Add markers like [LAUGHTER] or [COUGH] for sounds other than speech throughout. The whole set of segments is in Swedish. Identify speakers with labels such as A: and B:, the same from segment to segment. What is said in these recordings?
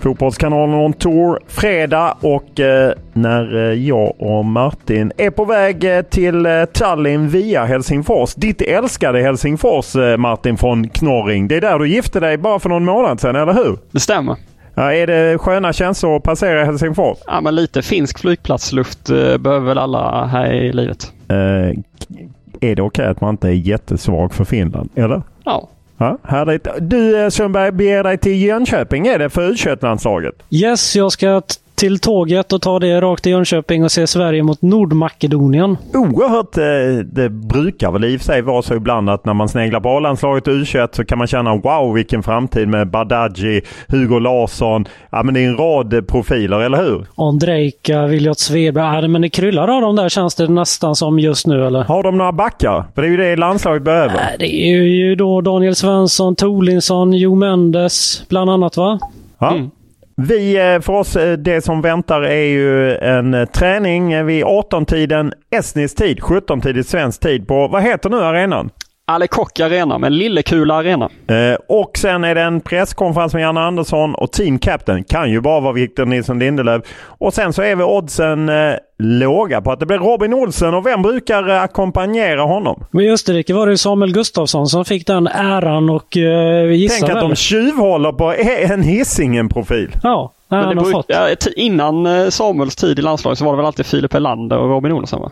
A: Fotbollskanalen on tour fredag och eh, när eh, jag och Martin är på väg eh, till eh, Tallinn via Helsingfors. Ditt älskade Helsingfors eh, Martin från Knorring. Det är där du gifte dig bara för någon månad sedan, eller hur?
B: Det stämmer.
A: Ja, är det sköna känslor att passera Helsingfors?
B: Ja, men lite finsk flygplatsluft eh, behöver väl alla här i livet.
A: Är det okej att man inte är jättesvag för Finland, eller?
B: Ja.
A: Ja, härligt. Du eh, Sundberg beger dig till Jönköping är det för U21-landslaget?
C: Yes, jag ska till tåget och ta det rakt till Jönköping och se Sverige mot Nordmakedonien.
A: Oerhört. eh, Det brukar väl i och för sig vara så ibland att när man sneglar på A-landslaget och U21 så kan man känna wow vilken framtid med Badaji, Hugo Larsson. Ja men det är en rad profiler, eller hur?
C: Ondrejka, Viljot Svedberg. Ja, men det kryllar av dem där känns det nästan som just nu eller?
A: Har de några backar? För det är ju det landslaget behöver.
C: Nej, Det är ju då Daniel Svensson, Tolinsson, Jo Mendes bland annat va?
A: Ja.
B: Mm.
A: Vi, eh, för oss, eh, det som väntar är ju en eh, träning vid 18-tiden estnisk tid, 17-tid svensk tid på, vad heter nu arenan?
B: Ale Kock Arena, men Lillekula Arena.
A: Eh, och sen är det en presskonferens med Janne Andersson och team captain kan ju bara vara Victor Nilsson Lindelöf. Och sen så är vi oddsen eh, låga på att det blir Robin Olsen och vem brukar eh, ackompanjera honom?
C: Men I Österrike var det Samuel Gustafsson som fick den äran och eh, vi gissar
A: Tänk att
C: väl.
A: de tjuvhåller på [LAUGHS] en Hisingen-profil.
C: Ja, nej,
B: Men det bruk, ja, innan eh, Samuels tid i landslaget så var det väl alltid Filip Helander och Robin Olsen va?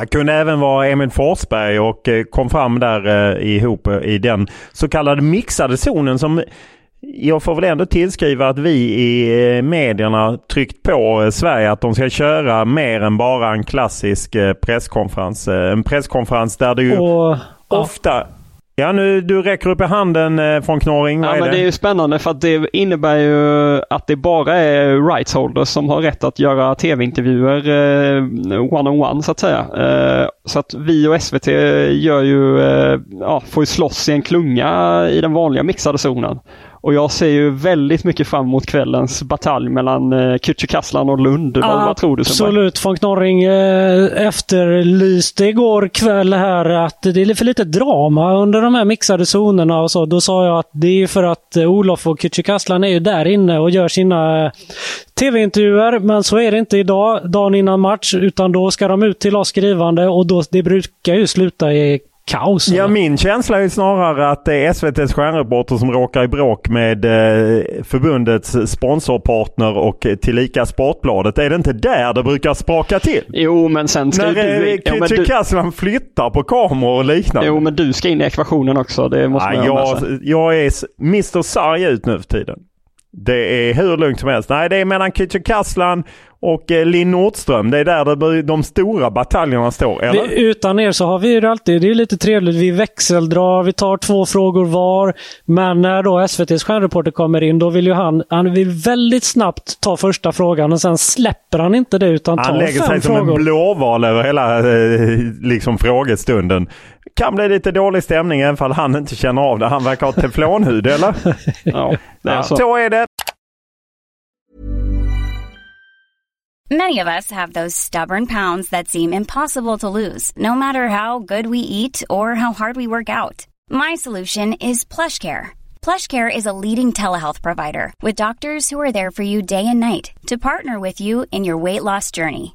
A: Det kunde även vara Emil Forsberg och eh, kom fram där eh, ihop eh, i den så kallade mixade zonen som jag får väl ändå tillskriva att vi i medierna tryckt på Sverige att de ska köra mer än bara en klassisk presskonferens. En presskonferens där det ju
C: Och,
A: ofta... Ja, nu du räcker upp i handen eh, från Knorring. Vad
B: Ja,
A: är
B: men
A: det?
B: det är ju spännande för att det innebär ju att det bara är rights holders som har rätt att göra tv-intervjuer eh, one-on-one så att säga. Eh, så att vi och SVT gör ju, eh, ja, får ju slåss i en klunga i den vanliga mixade zonen. Och jag ser ju väldigt mycket fram emot kvällens batalj mellan eh, Kücükaslan och Lund. Vad, vad tror du?
C: Absolut. Von Knorring eh, efterlyste igår kväll här att det är för lite drama under de här mixade zonerna och så. Då sa jag att det är för att eh, Olof och Kücükaslan är ju där inne och gör sina eh, tv-intervjuer. Men så är det inte idag, dagen innan match, utan då ska de ut till oss skrivande och då, det brukar ju sluta i kaos.
A: Ja,
C: eller?
A: min känsla är snarare att det är SVTs stjärnreporter som råkar i bråk med eh, förbundets sponsorpartner och tillika Sportbladet. Är det inte där det brukar spraka till?
B: Jo, men sen ska
A: När
B: du...
A: eh,
B: Ja,
A: Kücükaslan flyttar på kameror och liknande.
B: jo, men du ska in i ekvationen också. Det måste man sig.
A: jag, jag är Mr Sarg ut nu för tiden. Det är hur lugnt som helst. Nej, det är mellan Kücükaslan och eh, Linn Nordström. Det är där de stora bataljerna står, eller?
C: Vi, utan er så har vi det alltid, det är lite trevligt, vi växeldrar, vi tar två frågor var. Men när då SVTs stjärnreporter kommer in, då vill ju han, han vill väldigt snabbt ta första frågan och sen släpper han inte det utan tar
A: Han lägger
C: fem
A: sig som
C: frågor.
A: en blåval över hela eh, liksom frågestunden. Kan bli lite dålig stämning även fall han inte känner av det. Han verkar ha teflonhud, eller? [LAUGHS]
B: Ja, det är så.
A: så är det.
D: Many of us have those stubborn pounds that seem impossible to lose, no matter how good we eat or how hard we work out. My solution is PlushCare. PlushCare is a leading telehealth provider with doctors who are there for you day and night to partner with you in your weight loss journey.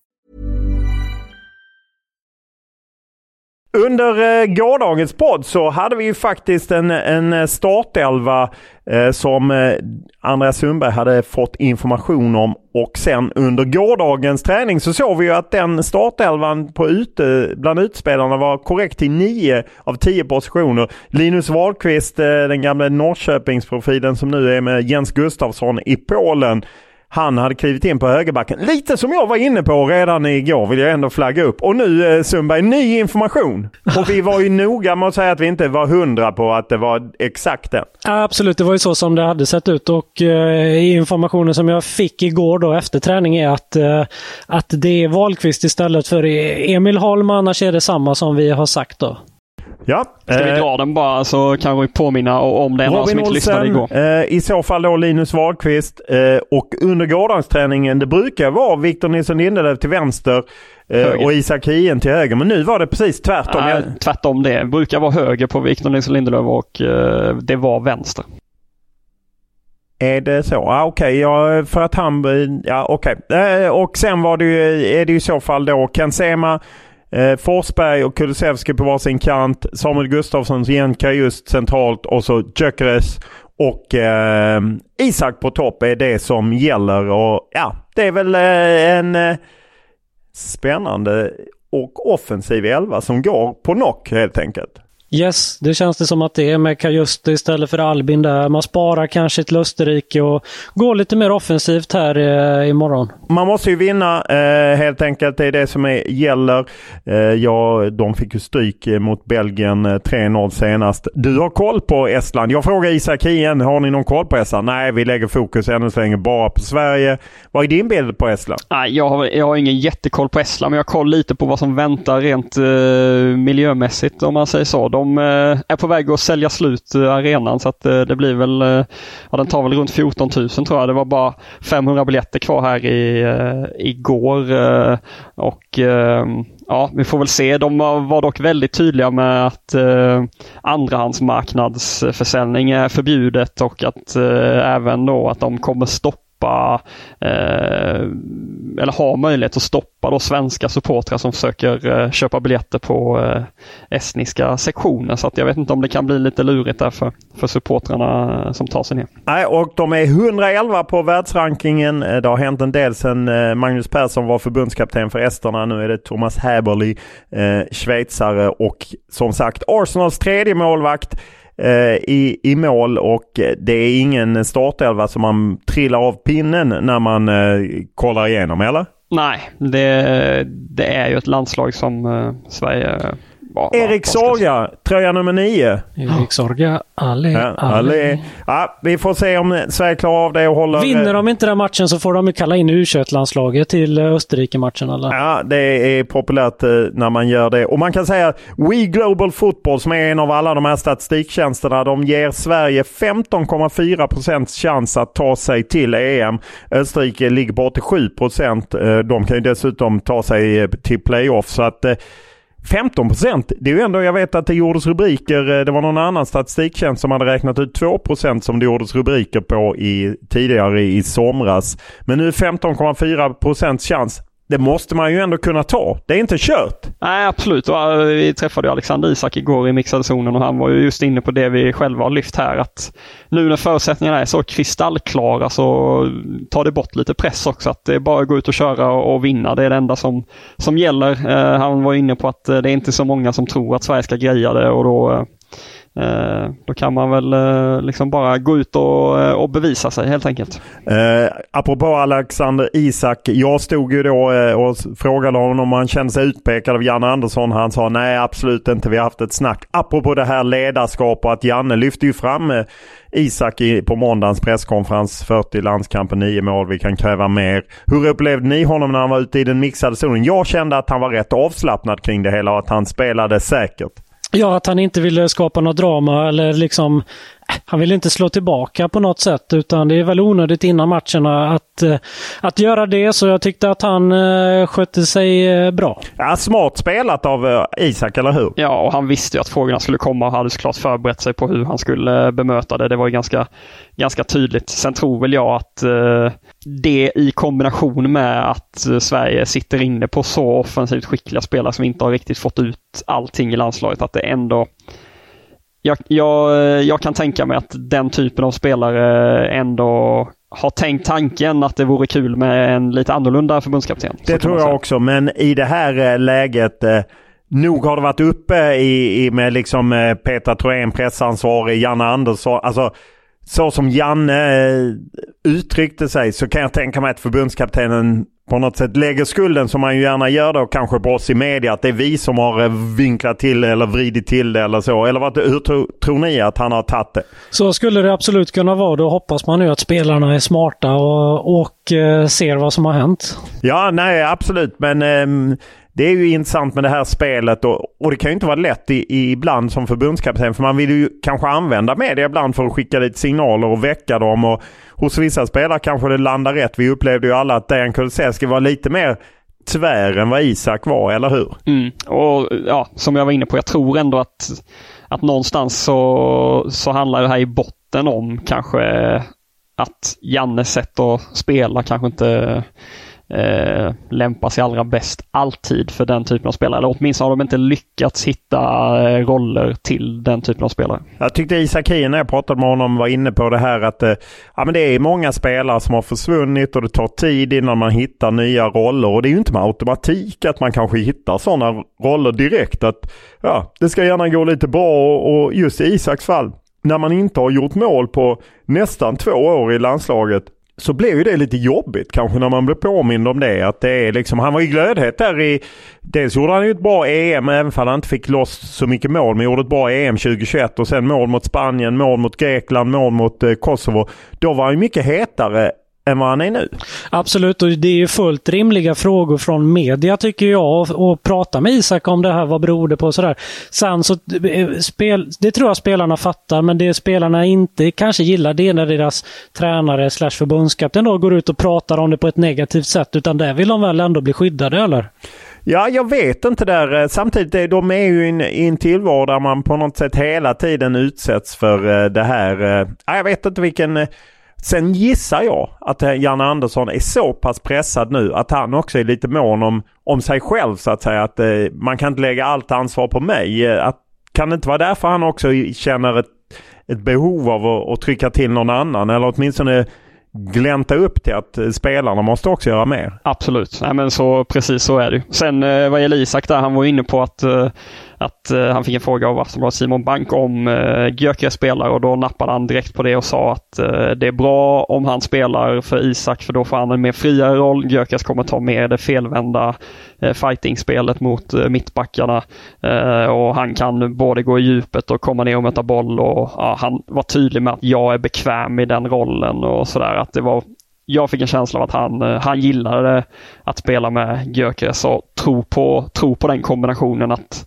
A: Under eh, gårdagens podd så hade vi ju faktiskt en, en eh, startelva eh, som eh, Andreas Sundberg hade fått information om och sen under gårdagens träning så såg vi ju att den startelvan på ute, bland utspelarna var korrekt till 9 av 10 positioner. Linus Wahlqvist, eh, den gamla Norrköpingsprofilen som nu är med Jens Gustafsson i Polen han hade klivit in på högerbacken. Lite som jag var inne på redan igår vill jag ändå flagga upp. Och nu eh, Sundberg, ny information. Och vi var ju [LAUGHS] noga med att säga att vi inte var hundra på att det var exakt den.
C: Ja, absolut, det var ju så som det hade sett ut och eh, informationen som jag fick igår då efter träning är att, eh, att det är Wahlqvist istället för Emil Holm. Annars är det samma som vi har sagt då.
A: Ja.
B: Ska vi
A: eh,
B: dra den bara så kan vi påminna om det är någon som inte lyssnade igår.
A: eh, i så fall då Linus Wahlqvist eh, och under gårdagsträningen det brukar vara Victor Nilsson Lindelöf till vänster eh, och Isak Hien till höger. Men nu var det precis tvärtom.
B: Nej, tvärtom det. Brukar vara höger på Victor Nilsson Lindelöf och eh, det var vänster.
A: Är det så? Ah, Okej, ja, för att han... Ja, okej. Eh, och sen var det ju, är det i så fall då Ken Sema, eh, Forsberg och Kulusevski på varsin kant. Samuel Gustafsson, Jenka just centralt och så Gyökeres och eh, Isak på topp är det som gäller. Och ja, det är väl eh, en eh, spännande och offensiv elva som går på knock helt enkelt.
C: Yes, det känns det som att det är med Kajuste istället för Albin där. Man sparar kanske till Österrike och går lite mer offensivt här eh, imorgon.
A: Man måste ju vinna eh, helt enkelt. Det är det som är, gäller. Eh, ja, de fick ju stryk eh, mot Belgien eh, 3-0 senast. Du har koll på Estland. Jag frågar Isak igen. Har ni någon koll på Estland? Nej, vi lägger fokus ännu så länge bara på Sverige. Vad är din bild på Estland?
B: Nej, jag har, jag har ingen jättekoll på Estland, men jag har koll lite på vad som väntar rent eh, miljömässigt om man säger så. De de eh, är på väg att sälja slut eh, arenan så att eh, det blir väl, ja den tar väl runt 14 000 tror jag. Det var bara 500 biljetter kvar här i, igår. Och ja, vi får väl se. De var var dock väldigt tydliga med att eh, andrahandsmarknadsförsäljning är förbjudet och att eh, även då att de kommer stoppa eh, eller har möjlighet att stoppa då svenska supportrar som försöker eh, köpa biljetter på eh, estniska sektioner. Så att jag vet inte om det kan bli lite lurigt där för, för supportrarna eh, som tar sig ner.
A: Nej, och de är 111 på världsrankingen. Eh, det har hänt en del sedan eh, Magnus Persson var förbundskapten för esterna. Nu är det Thomas Häberli, eh, schweizare och som sagt Arsenals tredje målvakt Eh, i, i mål och det är ingen startelva som man trillar av pinnen när man eh, kollar igenom, eller?
B: Nej, det, det är ju ett landslag som eh, Sverige var-
A: Erik? Sorga, tröja nummer nio.
C: Erik Sorga, Ali,
A: Ja, Ali. Ja, vi får se om Sverige klarar av det och håller...
C: Vinner de inte den matchen så får de ju kalla in u landslaget till eh, Österrike-matchen. Eller?
A: Ja, det är populärt eh, när man gör det. Och man kan säga att We Global Football som är en av alla de här statistiktjänsterna, de ger Sverige 15,4 procents chans att ta sig till EM. Österrike ligger på 87 procent. Eh, De kan ju dessutom ta sig till playoff. Så att 15 procent, det är ju ändå, jag vet att det gjordes rubriker, eh, det var någon annan statistiktjänst som hade räknat ut 2 procent som det gjordes rubriker på i, tidigare i somras. Men nu är 15,4 procents chans. Det måste man ju ändå kunna ta. Det är inte kört.
B: Nej, absolut. Eh, vi träffade Alexander Isak igår i mixade zonen och han var ju just inne på det vi själva har lyft här. Att nu när förutsättningarna är så kristallklara så tar det bort lite press också. Att det är bara att gå ut och köra och, vinna. Det är det enda som, som gäller. Eh, han var inne på att eh, det är inte så många som tror att Sverige ska greja det och då eh, då kan man väl eh, liksom bara gå ut och, eh, och bevisa sig helt enkelt.
A: Eh, apropå Alexander Isak. Jag stod ju då eh, och frågade honom om han kände sig utpekad av Janne Andersson. Han sa nej absolut inte. Vi har haft ett snack. Apropå det här ledarskap och att Janne lyfte ju fram eh, Isak i, på måndagens presskonferens. 40 landskamper, 9 mål. Vi kan kräva mer. Hur upplevde ni honom när han var ute i den mixade zonen? Jag kände att han var rätt avslappnad kring det hela och att han spelade säkert.
C: Ja, att han inte ville skapa något drama eller liksom han vill inte slå tillbaka på något sätt utan det är väl onödigt innan matcherna att, eh, att göra det. Så jag tyckte att han eh, skötte sig eh, bra.
A: Ja, smart spelat av Isak, eller hur?
B: Ja, och han visste ju att frågorna skulle komma och hade såklart förberett sig på hur han skulle bemöta det. Det var ju ganska, ganska tydligt. Sen tror väl jag att det i kombination med att Sverige sitter inne på så offensivt skickliga spelare som inte har riktigt fått ut allting i landslaget, att det ändå jag, jag, jag kan tänka mig att den typen av spelare ändå har tänkt tanken att det vore kul med en lite annorlunda förbundskapten.
A: Det tror jag också, men i det här eh, läget eh, Nog har det varit uppe i, i med liksom eh, Petra Thorén, pressansvarig, Janne Andersson. Alltså, så som Janne uttryckte sig så kan jag tänka mig att förbundskaptenen på något sätt lägger skulden som man ju gärna gör då kanske på oss i media. Att det är vi som har eh, vinklat till eller vridit till det eller så. Eller vad, hur tror, tror ni att han har tagit det?
C: Så skulle det absolut kunna vara. Då hoppas man ju att spelarna är smarta och, och eh, ser vad som har hänt.
A: Ja, nej absolut. Men eh, det är ju intressant med det här spelet och, och det kan ju inte vara lätt i, i, ibland som förbundskapten för man vill ju kanske använda media ibland för att skicka lite signaler och väcka dem. Och hos vissa spelare kanske det landar rätt. Vi upplevde ju alla att Dejan Kulusevski var lite mer tvär än vad Isak var, eller hur?
B: Mm. Och ja, Som jag var inne på, jag tror ändå att, att någonstans så, så handlar det här i botten om kanske att Jannes sätt att spela kanske inte eh, lämpar sig allra bäst alltid för den typen av spelare. Eller åtminstone har de inte lyckats hitta eh, roller till den typen av spelare.
A: Jag tyckte Isak Hien när jag pratade med honom var inne på det här att eh, ja, men det är många spelare som har försvunnit och det tar tid innan man hittar nya roller. Och det är ju inte med automatik att man kanske hittar sådana roller direkt. Att ja, Det ska gärna gå lite bra och just i Isaks fall när man inte har gjort mål på nästan två år i landslaget så blev ju det lite jobbigt kanske när man blev påmind om det. Att det är liksom, han var ju glödhet där i... Dels gjorde han ju ett bra EM även om han inte fick loss så mycket mål. Men gjorde ett bra EM 2021 och sen mål mot Spanien, mål mot Grekland, mål mot eh, Kosovo. Då var han ju mycket hetare än vad han är nu.
C: Absolut, och det är ju fullt rimliga frågor från media tycker jag. Och prata med Isak om det här, vad beror det på och sådär. Sen så, eh, spel, det tror jag spelarna fattar, men det spelarna inte kanske gillar det är när deras tränare slash förbundskapten då går ut och pratar om det på ett negativt sätt. Utan där vill de väl ändå bli skyddade, eller?
A: Ja, jag vet inte där. Samtidigt, de är ju i en tillvaro där man på något sätt hela tiden utsätts för eh, det här. Eh, jag vet inte vilken Sen gissar jag att Janne Andersson är så pass pressad nu att han också är lite mån om, om sig själv så att säga. Att eh, man kan inte lägga allt ansvar på mig. Eh, att, kan det inte vara därför han också känner ett, ett behov av att, att trycka till någon annan eller åtminstone glänta upp till att eh, spelarna måste också göra mer.
B: Absolut, Nej, men så, precis så är det. Sen eh, vad gäller Isak där, han var inne på att eh, att uh, han fick en fråga av Aftonbladet Simon Bank om uh, Gyökeres spelar och då nappade han direkt på det och sa att uh, det är bra om han spelar för Isak för då får han en mer friare roll. Gyökeres kommer ta med det felvända uh, fighting-spelet mot uh, mittbackarna och han kan både gå i djupet och komma ner och möta boll och han var tydlig med att jag är bekväm i den rollen och sådär att det var jag fick en känsla av att han, han gillade att spela med Gyökeres och tro på, tro på den kombinationen att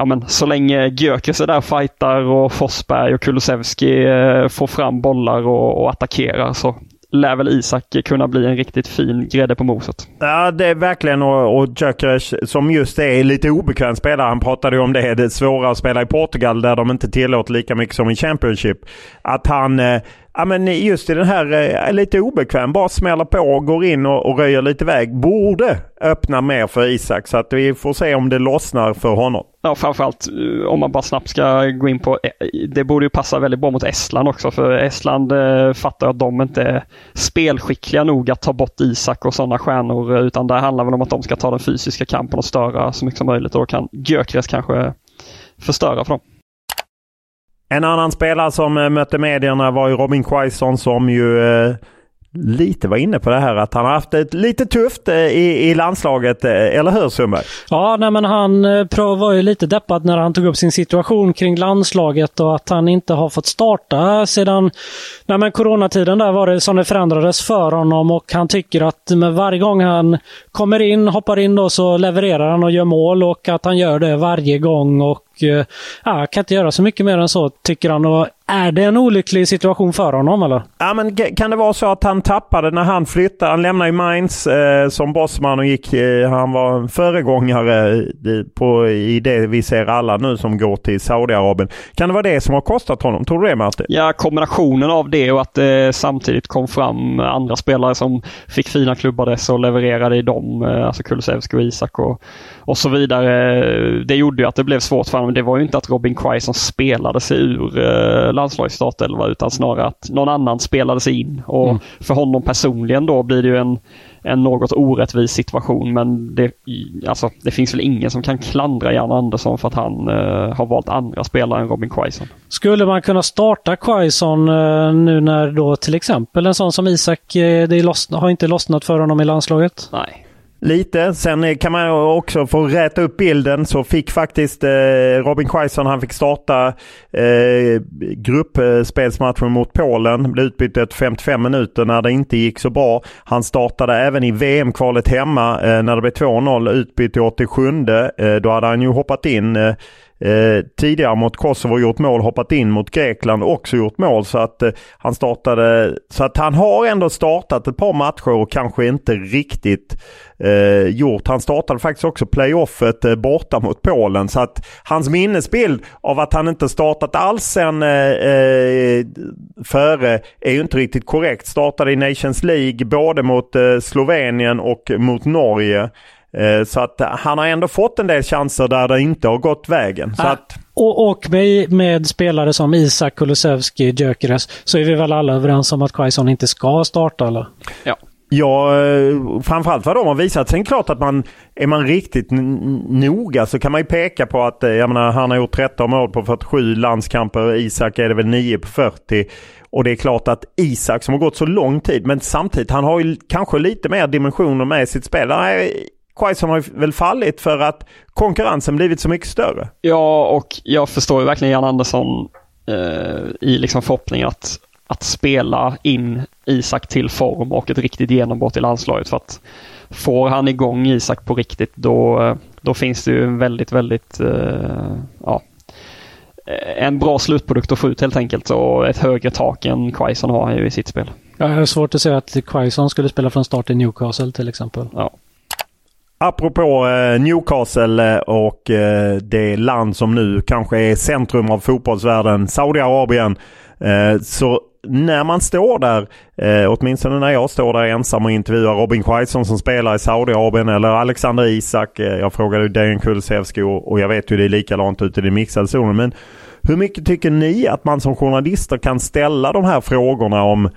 B: ja, men så länge Gyökeres är där och fightar och Forsberg och Kulusevski eh, får fram bollar och, och attackerar så lär väl Isak kunna bli en riktigt fin grädde på moset.
A: Ja, det är verkligen och, och Gyökeres som just är lite obekväm spelare. Han pratade ju om det. Det är svårare att spela i Portugal där de inte tillåter lika mycket som i Championship. Att han eh, Ja, men just i den här eh, lite obekväm, bara smäller på, går in och, och röjer lite väg. Borde öppna mer för Isak så att vi får se om det lossnar för honom.
B: Ja, framförallt eh, om man bara snabbt ska gå in på, eh, det borde ju passa väldigt bra mot Estland också för Estland eh, fattar att de inte är spelskickliga nog att ta bort Isak och sådana stjärnor utan det handlar väl om att de ska ta den fysiska kampen och störa så mycket som möjligt och då kan Gyökeres kanske förstöra för dem.
A: En annan spelare som eh, mötte medierna var ju Robin Quaison som ju eh, lite var inne på det här att han har haft det lite tufft eh, i, i landslaget, eh, eller hur Sundberg?
C: Ja, nej, men han var ju lite deppad när han tog upp sin situation kring landslaget och att han inte har fått starta sedan nej, men coronatiden där var det som det förändrades för honom och han tycker att med varje gång han kommer in, hoppar in då så levererar han och gör mål och att han gör det varje gång och ja, kan inte göra så mycket mer än så, tycker han. Och är det en olycklig situation för honom eller?
A: Ja, men kan det vara så att han tappade när han flyttade? Han lämnade ju Mainz eh, som bossman och gick, eh, han var föregångare på, i det vi ser alla nu som går till Saudiarabien. Kan det vara det som har kostat honom? Tror du det Martin?
B: Ja, kombinationen av det och att det samtidigt kom fram andra spelare som fick fina klubbadresser och levererade i dem. Eh, alltså Kulusevski och Isak och, och så vidare. Det gjorde ju att det blev svårt för honom. Det var ju inte att Robin Quaison spelade sig ur eh, landslagets startelva utan snarare att någon annan spelade sig in. Och mm. För honom personligen då blir det ju en, en något orättvis situation men det, alltså, det finns väl ingen som kan klandra Jan Andersson för att han eh, har valt andra spelare än Robin Quaison.
C: Skulle man kunna starta Quaison eh, nu när då till exempel en sån som Isak, eh, det loss, har inte lossnat för honom i landslaget?
B: Nej.
A: Lite. Sen eh, kan man också få räta upp bilden så fick faktiskt eh, Robin Quaison, han fick starta eh, gruppspelsmatchen mot Polen. Blev utbytt efter 55 minuter när det inte gick så bra. Han startade även i VM-kvalet hemma eh, när det blev 2-0 utbytt i 87. Eh, då hade han ju hoppat in eh, eh, tidigare mot Kosovo gjort mål, hoppat in mot Grekland och också gjort mål. Så att eh, han startade, så att han har ändå startat ett par matcher och kanske inte riktigt eh, gjort. Han startade faktiskt också playoffet eh, borta mot Polen. Så att hans minnesbild av att han inte startat alls sen eh, eh, före är ju inte riktigt korrekt. Startade i Nations League både mot eh, Slovenien och mot Norge. Eh, så att han har ändå fått en del chanser där det inte har gått vägen. Så att...
C: och, och med, med, spelare som Isak, Kulusevski, Gyökeres så är vi väl alla överens om att Quaison inte ska starta eller?
A: Ja. Ja, eh, framförallt vad de har visat. Sen klart att man är man riktigt noga så kan man ju peka på att eh, jag menar, han har gjort 13 mål på 47 landskamper. Isak är det väl 9 på 40. Och det är klart att Isak som har gått så lång tid men samtidigt han har ju kanske lite mer dimensioner med sitt spel. Quaison har väl fallit för att konkurrensen blivit så mycket större.
B: Ja, och jag förstår ju verkligen Jan Andersson eh, i liksom förhoppningen att, att spela in Isak till form och ett riktigt genombrott i landslaget. För att får han igång Isak på riktigt då, då finns det ju en väldigt, väldigt eh, ja, en bra slutprodukt att få ut helt enkelt och ett högre tak än Quaison har ju i sitt spel.
C: Jag har svårt att säga att Quaison skulle spela från start i Newcastle till exempel.
A: Ja. Apropå eh, Newcastle eh, och eh, det land som nu kanske är centrum av fotbollsvärlden, Saudiarabien. Så när man står där, åtminstone när jag står där ensam och intervjuar Robin Quaison som spelar i Saudiarabien eller Alexander Isak. Jag frågade Dejan Kulusevski och jag vet ju det är likadant ute i den mixade zonen. Men hur mycket tycker ni att man som journalister kan ställa de här frågorna om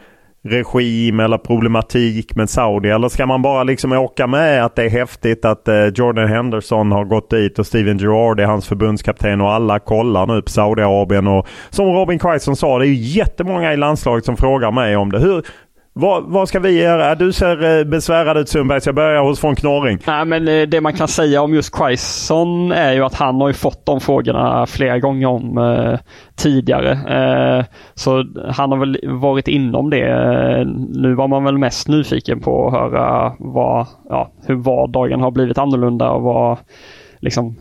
A: regim eller problematik med Saudi? Eller ska man bara liksom åka med att det är häftigt att eh, Jordan Henderson har gått dit och Steven Gerrard är hans förbundskapten och alla kollar nu på Saudiarabien. Och som Robin Quaison sa, det är jättemånga i landslaget som frågar mig om det. Hur, vad, vad, ska vi göra? Du ser eh, besvärad ut Sundberg, så jag börjar hos von Knorring.
B: Nej, men eh, det man kan säga om just Quaison är ju att han har ju fått de frågorna flera gånger om eh, tidigare. Eh, så han har väl varit inom det. Eh, nu var man väl mest nyfiken på att höra vad, ja, hur vardagen har blivit annorlunda och vad liksom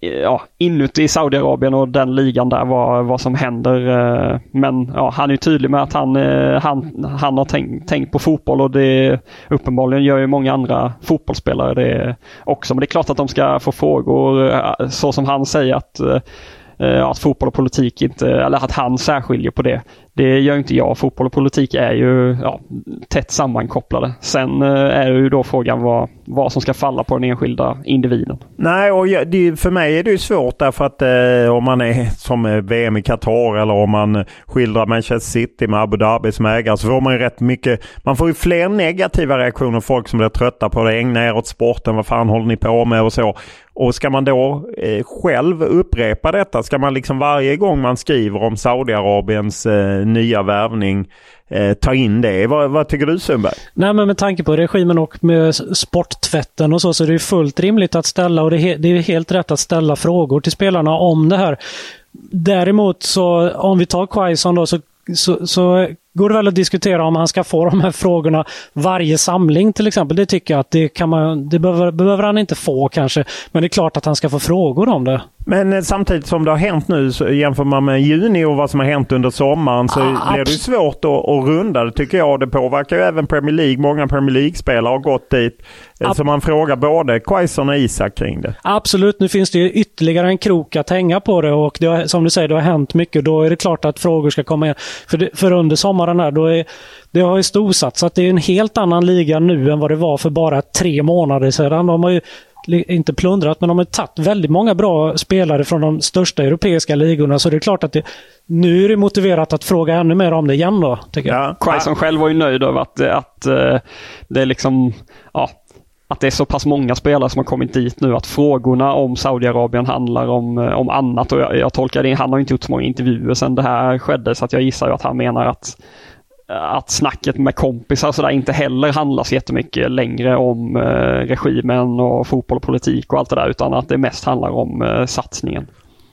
B: ja, inuti Saudiarabien och den ligan där vad, vad som händer. Eh, men ja, han är tydlig med att han, eh, han, han har tänkt, tänkt på fotboll och det uppenbarligen gör ju många andra fotbollsspelare det också. Men det är klart att de ska få frågor eh, så som han säger att att fotboll och politik inte, eller att han särskiljer på det. Det gör inte jag. Fotboll och politik är ju ja, tätt sammankopplade. Sen är är ju då frågan vad, vad som ska falla på den enskilda individen.
A: Nej, och det, för mig är det ju svårt därför att eh, om man är som eh, VM i Qatar eller om man skildrar Manchester City med Abu Dhabi som ägare så får man ju rätt mycket. Man får ju fler negativa reaktioner. Folk som blir trötta på det. Ägna er åt sporten. Vad fan håller ni på med och så. Och ska man då eh, själv upprepa detta? Ska man liksom varje gång man skriver om Saudiarabiens eh, nya värvning eh, ta in det. Vad, vad, tycker du Sundberg?
C: Nej men med tanke på regimen och med sporttvätten och så, så är det fullt rimligt att ställa och det är, det är helt rätt att ställa frågor till spelarna om det här. Däremot så om vi tar Quaison då så, så, så går det väl att diskutera om han ska få de här frågorna varje samling till exempel. Det tycker jag att det kan man, det behöver, behöver han inte få kanske. Men det är klart att han ska få frågor om det.
A: Men eh, samtidigt som det har hänt nu, så jämför man med juni och vad som har hänt under sommaren så
C: Ah,
A: blir det svårt att, att runda det tycker jag. Det påverkar ju även Premier League. Många Premier League-spelare har gått dit. Eh,
C: Ab-
A: Så man frågar både Quaison och Isak kring det.
C: Absolut, nu finns det ju ytterligare en krok att hänga på det och det har, som du säger, det har hänt mycket. Då är det klart att frågor ska komma in. För, det, för under sommaren här, då är, det har ju storsatsat. Det är en helt annan liga nu än vad det var för bara tre månader sedan. De har ju inte plundrat, men de har tagit väldigt många bra spelare från de största europeiska ligorna. Så det är klart att det, nu är det motiverat att fråga ännu mer om det igen då, tycker jag.
A: Ja.
B: Quaison själv var ju nöjd över att, eh, att eh, det är liksom, ja, att det är så pass många spelare som har kommit dit nu att frågorna om Saudiarabien handlar om, eh, om annat. Och jag, jag tolkar det, han har inte gjort så många intervjuer sedan det här skedde så att jag gissar ju att han menar att att snacket med kompisar så där inte heller handlar så jättemycket längre om eh, regimen och fotboll och politik och allt det där utan att det mest handlar om eh, satsningen.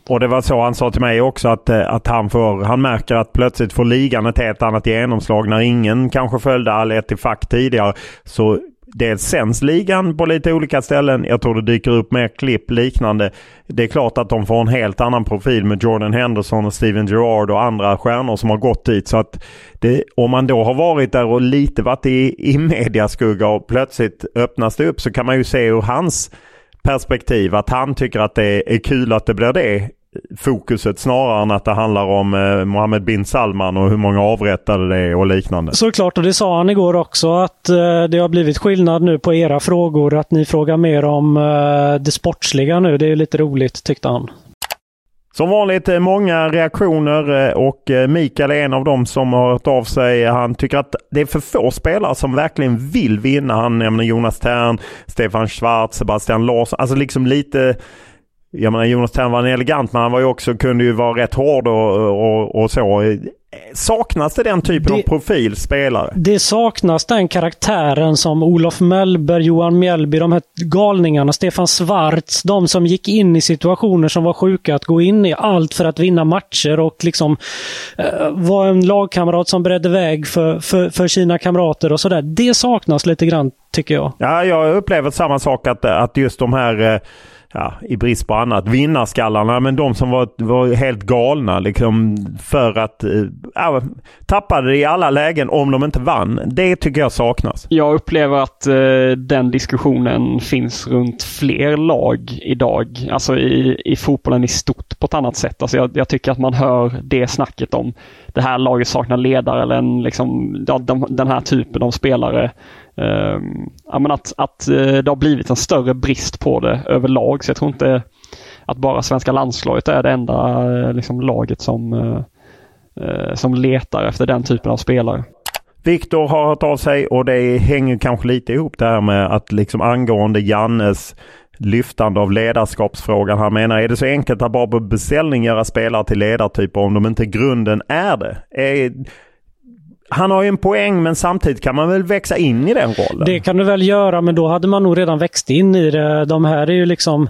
A: Och det var så han sa till mig också att, eh, att han, får, han märker att plötsligt får ligan ett helt annat genomslag när ingen kanske följde Al Ettifaq tidigare. Så dels sänds ligan på lite olika ställen. Jag tror det dyker upp mer klipp liknande. Det är klart att de får en helt annan profil med Jordan Henderson och Steven Gerrard och andra stjärnor som har gått dit. Så att det, om man då har varit där och lite varit i, i mediaskugga och plötsligt öppnas det upp så kan man ju se ur hans perspektiv att han tycker att det är kul att det blir det fokuset snarare än att det handlar om eh, Mohammed bin Salman och hur många avrättade det är och liknande.
C: Såklart, och det sa han igår också att eh, det har blivit skillnad nu på era frågor. Att ni frågar mer om eh, det sportsliga nu. Det är lite roligt tyckte han.
A: Som vanligt eh, många reaktioner eh, och eh, Mikael är en av dem som har hört av sig. Han tycker att det är för få spelare som verkligen vill vinna. Han nämner Jonas Tern, Stefan Schwarz, Sebastian Larsson. Alltså liksom lite jag menar Jonas Tern var en elegant men han var ju också, kunde ju vara rätt hård och, och, och så. Saknas det den typen
C: Det-
A: av profil spelare?
C: Det saknas den karaktären som Olof Mellberg, Johan Mjällby, de här galningarna, Stefan Schwarz, de som gick in i situationer som var sjuka, att gå in i allt för att vinna matcher och liksom eh, vara en lagkamrat som beredde väg för, för, för sina kamrater och sådär. Det saknas lite grann, tycker jag.
A: Ja, jag upplever samma sak att, att just de här eh, Ja, i brist på annat. Vinnarskallarna, men de som var, var helt galna liksom för att eh, ja, tappade det i alla lägen om de inte vann. Det tycker jag saknas.
B: Jag upplever att eh, den diskussionen finns runt fler lag idag. Alltså i, i fotbollen i stort på ett annat sätt. Alltså jag, jag tycker att man hör det snacket om det här laget saknar ledare eller en, liksom, ja, de, den här typen av spelare. Eh, ja, men att, att eh, det har blivit en större brist på det överlag. Så jag tror inte att bara svenska landslaget är det enda eh, liksom, laget som, eh, eh, som letar efter den typen av spelare.
A: Viktor har hört av sig och det hänger kanske lite ihop det här med att liksom angående Jannes lyftande av ledarskapsfrågan. Han menar, är det så enkelt att bara på beställning göra spelare till ledartyper om de inte i grunden är det? Är, han har ju en poäng men samtidigt kan man väl växa in i den rollen?
C: Det kan du väl göra, men då hade man nog redan växt in i det. De här är ju liksom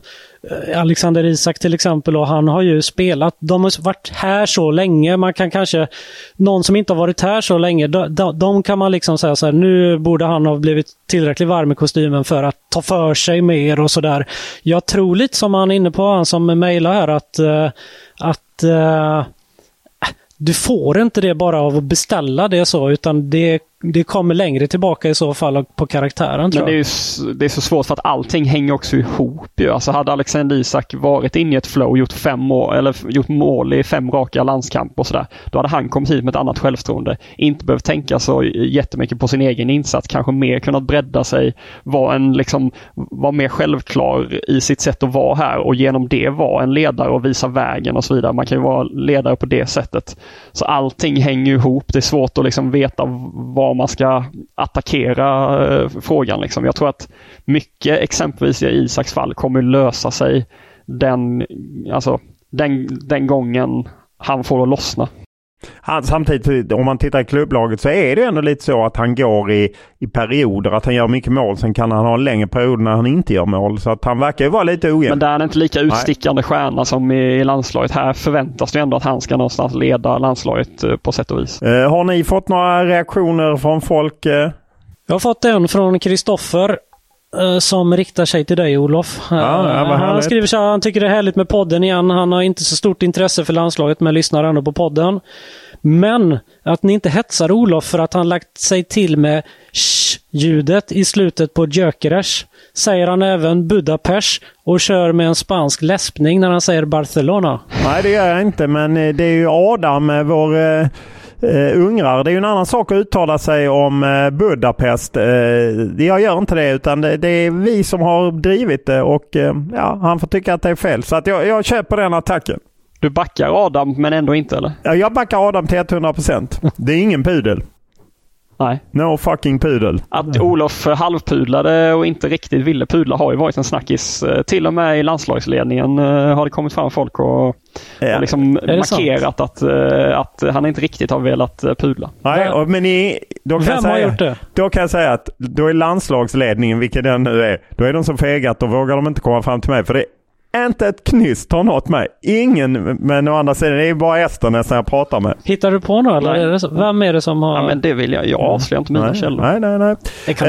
C: eh, Alexander Isak till exempel och han har ju spelat. De har varit här så länge. Man kan kanske, någon som inte har varit här så länge, de, de, kan man liksom säga så här, nu borde han ha blivit tillräckligt varm i kostymen för att ta för sig mer och sådär. Jag tror lite som han är inne på, han som mejlar här, att, eh, att eh, du får inte det bara av att beställa det så, utan det, det kommer längre tillbaka i så fall på karaktären. Tror
B: Men det är,
C: jag.
B: ju, det är så svårt för att allting hänger också ihop. Ju. Alltså hade Alexander Isak varit inne i ett flow, gjort, fem mål, eller gjort mål i fem raka landskamper och sådär. Då hade han kommit hit med ett annat självförtroende. Inte behövt tänka så jättemycket på sin egen insats. Kanske mer kunnat bredda sig. Vara, en, liksom, vara mer självklar i sitt sätt att vara här och genom det vara en ledare och visa vägen och så vidare. Man kan ju vara ledare på det sättet. Så allting hänger ihop. Det är svårt att liksom veta vad man ska attackera eh, frågan. Liksom. Jag tror att mycket, exempelvis i Isaks fall, kommer lösa sig den, alltså, den, den gången han får att lossna.
A: Han, samtidigt, om man tittar i klubblaget så är det ändå lite så att han går i, i perioder. Att han gör mycket mål. Sen kan han ha en längre period när han inte gör mål. Så att han verkar ju vara lite ojämn.
B: Men där är han inte lika utstickande stjärna som i, i landslaget. Här förväntas det ändå att han ska någonstans leda landslaget eh, på sätt och vis.
A: Eh, har ni fått några reaktioner från folk? Eh?
C: Jag har fått en från Kristoffer som riktar sig till dig Olof.
A: Ja, ja,
C: Eh,
A: vad
C: han skriver så här, han tycker det är härligt med podden igen. Han har inte så stort intresse för landslaget men lyssnar ändå på podden. Men att ni inte hetsar Olof för att han lagt sig till med sh-ljudet i slutet på Gyökeres. Säger han även Budapest och kör med en spansk läspning när han säger Barcelona.
A: Nej, det gör jag inte. Men eh, det är ju Adam, eh, vår eh, ungrar. Det är ju en annan sak att uttala sig om eh, Budapest. Eh, jag gör inte det, utan det, det är vi som har drivit det och eh, ja, han får tycka att det är fel. Så att jag, jag köper den attacken.
B: Du backar Adam men ändå inte eller?
A: Ja, Jag backar Adam till 100%. Det är ingen pudel.
B: Nej.
A: No fucking pudel.
B: Att Olof halvpudlade och inte riktigt ville pudla har ju varit en snackis. Eh, Till och med i landslagsledningen eh, har det kommit fram folk och,
A: Ja.
B: och liksom markerat att, eh, att han inte riktigt har velat pudla.
A: Nej, och, men i, då kan jag
C: Vem
A: säga,
C: har gjort det?
A: Då kan jag säga att då är landslagsledningen, vilken den nu är, då är de så fega att då vågar de inte komma fram till mig. För det inte ett knyst har nått mig. Ingen, men å andra sidan, det är bara Ester nästan jag pratar med.
C: Hittar du på något eller? Är det så? Vem är det som har...
B: Ja, men det vill jag. Jag avslöjar inte mina
A: nej,
B: källor.
A: nej, nej, nej.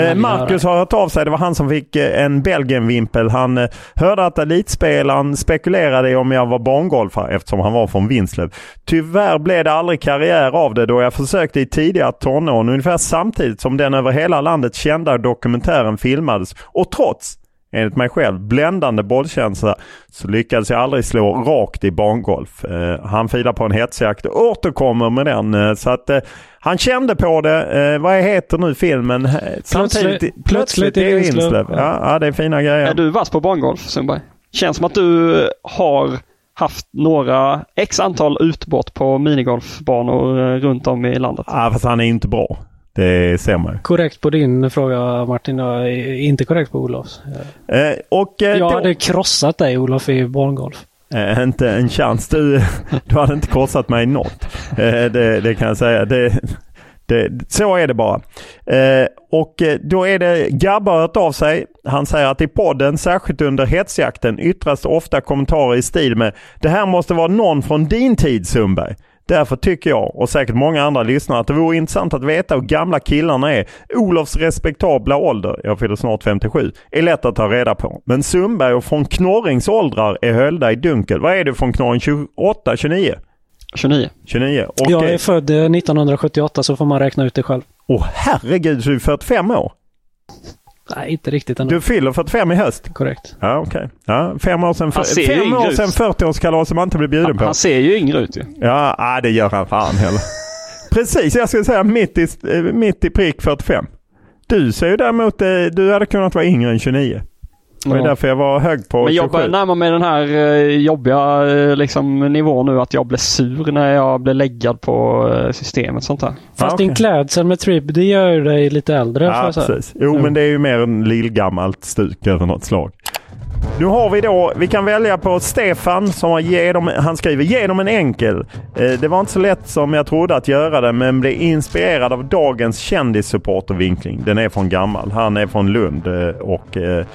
A: Eh,
C: ju
A: Marcus
C: göra.
A: har hört av sig. Det var han som fick eh, en Belgien-vimpel. Han eh, hörde att elitspelaren spekulerade om jag var barngolfare eftersom han var från Vinslöv. Tyvärr blev det aldrig karriär av det då jag försökte i tidiga tonåren ungefär samtidigt som den över hela landet kända dokumentären filmades. Och trots enligt mig själv, bländande bollkänsla så lyckades jag aldrig slå rakt i barngolf. Eh, han filar på en hetsjakt och återkommer med den. Eh, så att eh, han kände på det. Eh, vad heter nu filmen? Eh, Samtidigt,
C: plötsligt i
A: är det
C: Vinslöv.
A: Ja, ja, det är fina grejer.
B: Är du vass på barngolf Sundberg? Känns som att du har haft några x antal utbrott på minigolfbanor eh, runt om i landet.
A: Ja, fast han är inte bra. Det ser man ju.
C: Korrekt på din fråga Martin, inte korrekt på Olofs.
A: eh, Och eh,
C: Jag
A: då,
C: hade krossat dig Olof i barngolf.
A: eh, inte en chans. Du, [LAUGHS] du hade inte korsat mig något. Eh, det, det kan jag säga. Det, det, så är det bara. Eh, och eh, då är det Gabba har hört av sig. Han säger att i podden, särskilt under hetsjakten, yttras ofta kommentarer i stil med Det här måste vara någon från din tid Sundberg. Därför tycker jag, och säkert många andra lyssnare, att det vore intressant att veta hur gamla killarna är. Olofs respektabla ålder, jag fyller snart 57, är lätt att ta reda på. Men Sundberg och från Knorrings åldrar är höljda i dunkel. Vad är du från Knorring? 28, 29?
B: 29.
A: 29? Och,
C: Jag är
A: eh,
C: född eh, 1978 så får man räkna ut det själv.
A: Åh herregud, så du är 45 år?
C: Nej, inte riktigt ändå.
A: Du fyller 45 i höst?
C: Korrekt.
A: Ja, okej. Ja, fem år sedan, fem år sedan 40-årskalas som man inte blev bjuden
B: Han,
A: på.
B: han ser ju yngre ut ju.
A: Ja, ah, det gör han fan heller. [LAUGHS] Precis, jag skulle säga mitt i, eh, mitt i prick 45. Du ser ju däremot, eh, du hade kunnat vara yngre än 29. Det var
B: Ja.
A: därför jag var hög på
B: Men jag
A: 27.
B: börjar närma mig den här eh, jobbiga eh, liksom, nivån nu att jag blev sur när jag blev läggad på eh, systemet. Sånt där.
C: Fast
A: Ja,
C: din
A: okej.
C: klädsel med Trip, det gör ju dig lite äldre.
A: Ja,
C: jag säga.
A: precis. Jo,
C: Mm.
A: men det är ju mer en lillgammalt stuk över något slag. Nu har vi då, vi kan välja på Stefan som har ge dem, han skriver ge dem en enkel. Eh, det var inte så lätt som jag trodde att göra det men blev inspirerad av dagens kändissupportervinkling. Den är från gammal. Han är från Lund eh, och eh,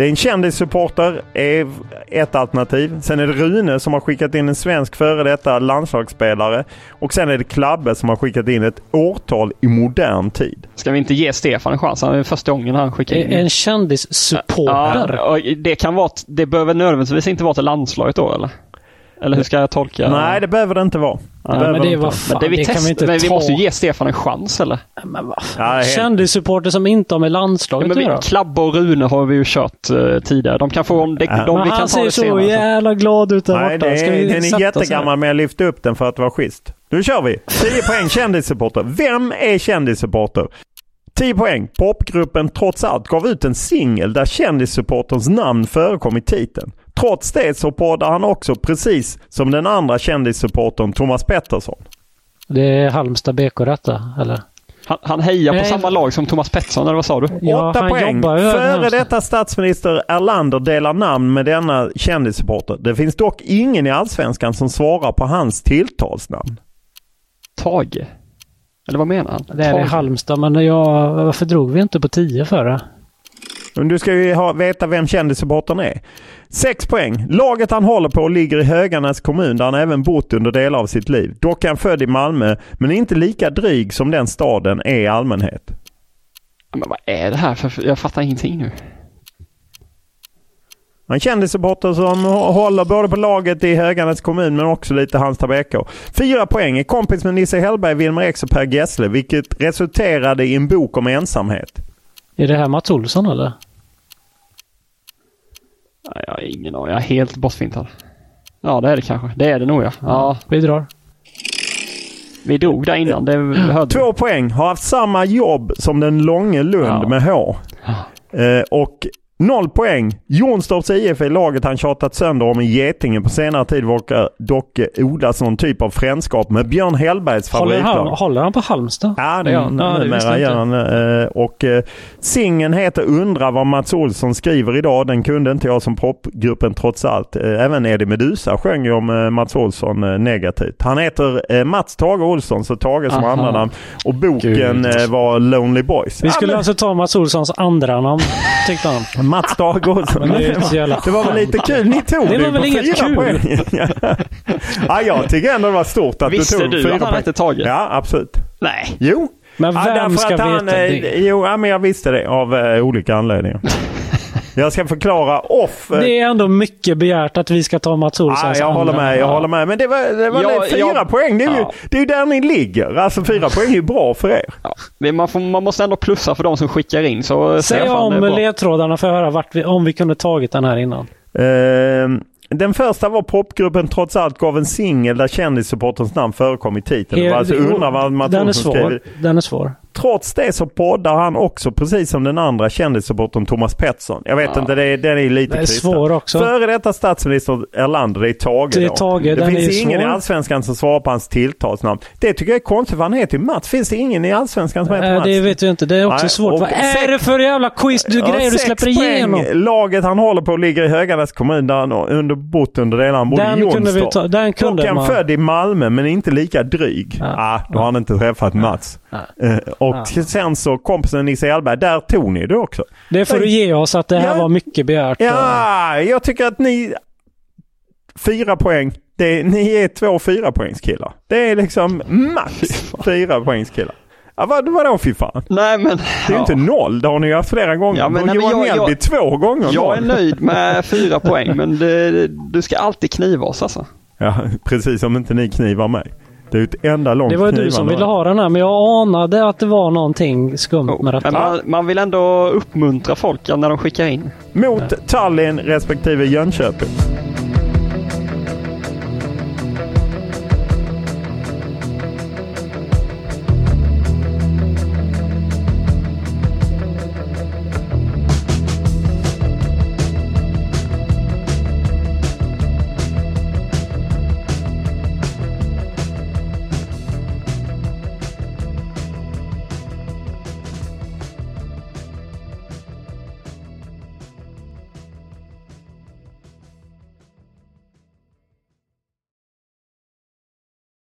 A: det är en kändissupporter är ett alternativ. Sen är det Rune som har skickat in en svensk före detta landslagsspelare. Och sen är det Klabbe som har skickat in ett årtal i modern tid.
B: Ska vi inte ge Stefan en chans? Han är första gången han skickar in.
C: En kändissupporter.
B: Ja, och det kan vara, det behöver nödvändigtvis inte vara till landslaget då eller? Eller hur ska jag tolka?
A: Nej, det behöver det inte vara.
C: Ja, men
A: det
C: var fan,
B: men det vi,
C: det kan vi inte
B: men vi
C: ta.
B: måste ju ge Stefan en chans eller?
C: Men
A: Ja,
C: Kändissupporter som inte har med
B: Ja,
C: landslaget
B: men
C: att
B: vi,
C: göra.
B: Klabbe och Rune har vi ju kört uh, tidigare. De kan få, de,
A: Ja.
B: de,
C: Men
B: vi kan
C: han
B: ta
C: ser
B: det
C: så
B: senare.
C: jävla glad ut där
A: Nej,
C: borta. Ska vi
A: är, den är jättegammal men jag lyfte upp den för att vara schysst. Nu kör vi! 10 poäng kändissupporter. Vem är kändissupporter? 10 poäng. Popgruppen Trots Allt gav ut en singel där kändissupporterns namn förekom i titeln. Trots det så poddar han också precis som den andra kändissupportern Thomas Pettersson.
C: Det är Halmstad BK detta, eller?
B: Han, han hejar på
C: Nej.
B: samma lag som Thomas Pettersson, eller vad sa du?
C: Ja,
A: Åtta
C: han
A: poäng.
C: jobbar ju
A: Före detta statsminister Erlander delar namn med denna kändissupporter. Det finns dock ingen i Allsvenskan som svarar på hans tilltalsnamn.
B: Tage? Eller vad menar han?
C: Det är i. Halmstad, men jag, varför drog vi inte på 10 för det?
A: Men du ska ju ha, veta vem kändissupportern är. Sex poäng. Laget han håller på ligger i Höganäs kommun där han även bott under delar av sitt liv. Dock är han född i Malmö, men inte lika dryg som den staden är i allmänhet.
B: Men vad är det här för... Jag fattar ingenting nu.
A: En kändissupporter som håller både på laget i Höganäs kommun men också lite Halmstad BK. Fyra poäng. Är kompis med Nisse Hellberg, Wilmer X och Per Gessle vilket resulterade i en bok om ensamhet.
C: Är det här Mats Olsson eller?
B: Nej, Jag har ingen aning. Jag är helt bortfintad. Ja, det är det kanske. Det är det nog ja. Ja,
C: Vi drar.
B: vi drog där innan. Det hörde
A: Två poäng. Har haft samma jobb som den långe Lund
B: Ja.
A: med H. Eh, och noll poäng. Jonstorps IF är laget han tjatat sönder om i Getinge på senare tid verkar dock odlas någon typ av frändskap med Björn Hellbergs
C: Håller han,
A: favoritlag.
C: håller han på Halmstad?
A: Ja, det.
C: Ja,
A: Numera gör han. eh, Och eh, singeln heter Undra vad Mats Olsson skriver idag. Den kunde inte jag som popgruppen trots allt. Eh, Även Eddie Meduza sjöng ju om Mats Olsson negativt. Han heter Mats Tage Olsson, så Tage som andra namn. Och boken
B: Gud.
A: var Lonely Boys.
C: Vi
A: Ja,
C: skulle
A: men-
C: alltså ta Mats Olssons andra namn, tyckte han. [LAUGHS]
A: Mats.
C: Men det inte
A: var väl lite kul. Ni tog
C: Det
A: det,
C: var väl inget kul?
A: poäng. ja, jag tycker ändå det var stort att
B: Visste
A: du tog
B: du
A: fyra
B: att han hette Tage?
A: Ja, absolut.
B: Nej.
A: Jo.
C: Men
A: Ja,
C: vem
A: därför
C: ska
A: att
C: veta
A: han, eh,
C: det?
A: Jo, ja, men jag visste det av eh, olika anledningar. [LAUGHS] jag ska förklara off. eh,
C: Det är ändå mycket begärt att vi ska ta Mats Olssons
A: jag håller med, jag
B: Ja.
A: håller med. Men det var, det var
B: Ja,
A: fyra
B: jag-
A: poäng. Det är, ju,
B: Ja.
A: det är ju där ni ligger. Alltså fyra poäng är ju bra för er.
B: Ja. Men Man, får, man måste ändå plussa för de som skickar in. Så
C: Säg
B: det är
C: om ledtrådarna för att höra vart vi, om vi kunde tagit den här innan.
A: Ehm, den första var popgruppen Trots allt gav en singel där kändissupporterns namn förekom i titeln. Var alltså undrar vad Mats
C: den är
A: skrev.
C: svår. Den är svår.
A: Trots det så poddar han också precis som den andra kändissupportern Thomas Pettersson. Jag vet
B: Ja.
A: inte, det är, den är lite
C: Den är svår också.
A: Före detta statsminister Erlander, det är Tage
C: Det är. Tage,
A: Det finns ingen
C: svår.
A: i Allsvenskan som svarar på hans tilltalsnamn. Det tycker jag är konstigt för han heter ju Mats. Finns det ingen i Allsvenskan som heter
C: Äh,
A: Mats?
C: det vet jag inte. Det är också
A: Nej,
C: svårt.
A: och
C: Vad är det för jävla quiz du
A: Ja,
C: grejer du
A: sex
C: släpper
A: poäng.
C: igenom?
A: Laget han håller på ligger i Höganäs kommun där han under bott under delar. Han bodde i
C: Den kunde vi
A: Jonstorp.
C: ta. Den kunde
A: han
C: man.
A: född i Malmö men inte lika dryg.
C: Ja.
A: Ah, då har han inte träffat Mats. Eh, och
C: Ja.
A: sen så kompisen Nisse Hellberg, där tog ni det också.
C: Det får du ge oss att det här
A: Ja.
C: var mycket begärt.
A: Ja, jag tycker att ni... Fyra poäng. Det, ni är två fyra poängskillar. Det är liksom max fyra poängskillar. Ja, vad, vadå fy fan?
B: Nej men...
A: Det är ju
B: ja.
A: inte noll. Det har ni ju haft flera gånger.
B: Ja, men- nej,
A: Johan
B: jag-
A: Mjällby två gånger
B: Jag är
A: noll.
B: nöjd med [LAUGHS] fyra poäng men det, du ska alltid kniva oss alltså.
A: Ja, precis som inte ni knivar mig. Det är ju ett enda långt
C: Det var ju du som ville ha den här, men jag anade att det var någonting skumt med
B: Men
C: detta.
B: man, man vill ändå uppmuntra folk när de skickar in.
A: Mot Tallinn respektive Jönköping.